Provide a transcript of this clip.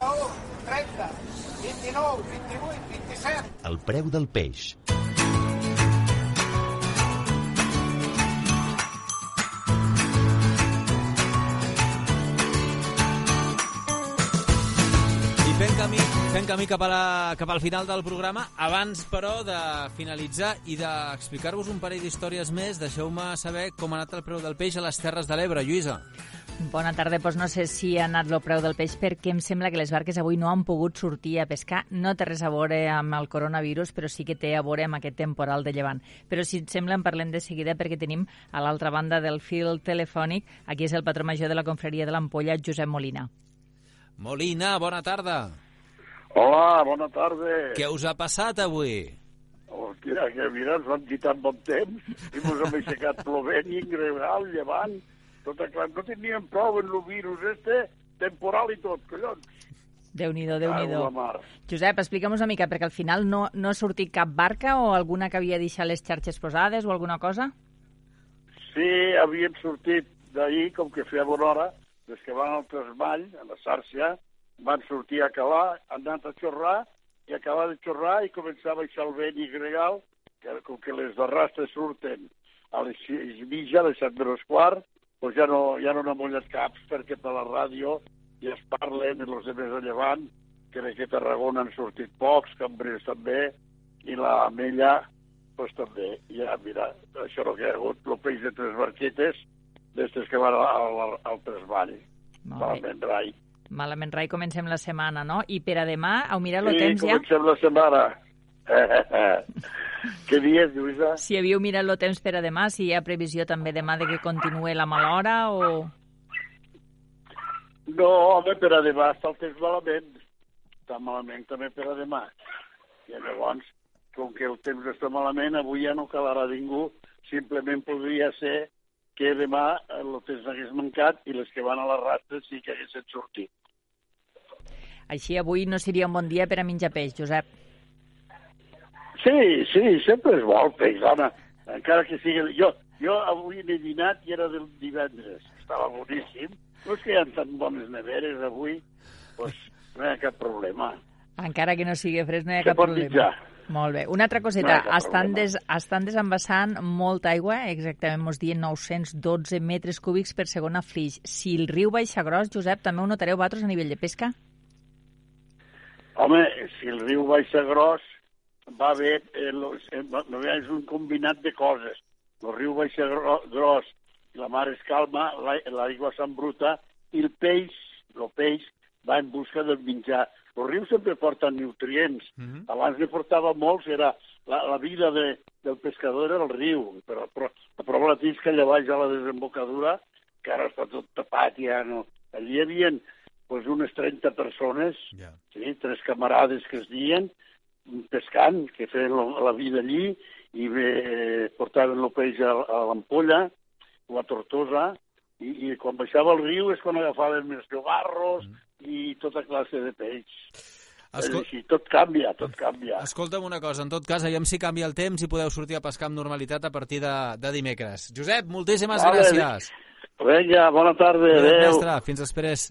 30, 29, 28, 27. El preu del peix. I fent camí, fent camí cap, a la, cap al final del programa, abans, però, de finalitzar i d'explicar-vos un parell d'històries més, deixeu-me saber com ha anat el preu del peix a les Terres de l'Ebre. Lluïsa. Bona tarda. Doncs no sé si ha anat el preu del peix perquè em sembla que les barques avui no han pogut sortir a pescar. No té res a veure amb el coronavirus, però sí que té a veure amb aquest temporal de llevant. Però si et sembla en parlem de seguida perquè tenim a l'altra banda del fil telefònic, aquí és el patró major de la confraria de l'Ampolla, Josep Molina. Molina, bona tarda. Hola, bona tarda. Què us ha passat avui? Hòstia, que mira, ens vam dir tan bon temps i ens hem aixecat plovent i ingregal, llevant. Tot clar, no teníem prou en el virus este, temporal i tot, collons. Déu-n'hi-do, déu-n'hi-do. la mar. Josep, explica'm una mica, perquè al final no, no ha sortit cap barca o alguna que havia deixat les xarxes posades o alguna cosa? Sí, havíem sortit d'ahir, com que feia bona hora, des que van al Tresmall, a la xarxa, van sortir a calar, han anat a xorrar, i acabar de xorrar i començar a baixar el vent i gregal, que com que les arrastres surten a les sis i mitja, a les set menys quart, doncs ja no, ja no n'han mullat caps, perquè per la ràdio ja es parlen, i els de més a llevant, que aquest Tarragona han sortit pocs, Cambrils també, i la Mella, doncs també. Ja, mira, això és el que hi ha hagut, el peix de tres barquetes, d'estes que van al, al, al Tresvall, malament rai. Malament rai, comencem la setmana, no? I per a demà, heu mirat el Sí, temps ja? comencem la setmana. Què dies, Lluïsa? Si havíeu mirat el temps per a demà, si hi ha previsió també demà de que continuï la mala hora o... No, home, per a demà està el temps malament. Està malament també per a demà. I llavors, com que el temps està malament, avui ja no calarà ningú, simplement podria ser que demà el temps hagués mancat i les que van a la rastre sí que haguessin sortit. Així avui no seria un bon dia per a menjar peix, Josep. Sí, sí, sempre és bo el peix, dona. Encara que sigui... Jo, jo avui n'he dinat i era del divendres. Estava boníssim. No és que hi ha tan bones neveres avui, doncs no hi ha cap problema. Encara que no sigui fresc, no hi ha Se cap problema. mitjar. Molt bé. Una altra No coseta. cap estan, des, estan desembassant molta aigua, exactament mos dient 912 metres cúbics per segon a Flix. Si el riu baixa gros, Josep, també ho notareu vosaltres a nivell de pesca? Home, si el riu baixa gros, va bé, eh, lo, eh, és un combinat de coses. El riu baixa gro, gros la mar es calma, la- l'aigua s'embruta i el peix, el peix, va en busca del menjar. Els rius sempre porten nutrients. Mhm. Abans ne portava molts, era la, la vida de, del pescador era el riu, però, però el problema és que allà baix a la desembocadura, que ara està tot tapat, ja no... Allí hi havia pues, unes 30 persones Ja. sí, tres camarades que es dien, pescant, que feien la, vida allí, i bé, portaven el peix a, a l'ampolla o a Tortosa, i, i quan baixava el riu és quan agafaven més llobarros i tota classe de peix. Escol així, tot canvia, tot canvia. Escolta'm una cosa, en tot cas, aviam si canvia el temps i podeu sortir a pescar amb normalitat a partir de, de dimecres. Josep, moltíssimes Vale, gràcies. Vinga, bona tarda, Adéu, adéu. mestre, fins després.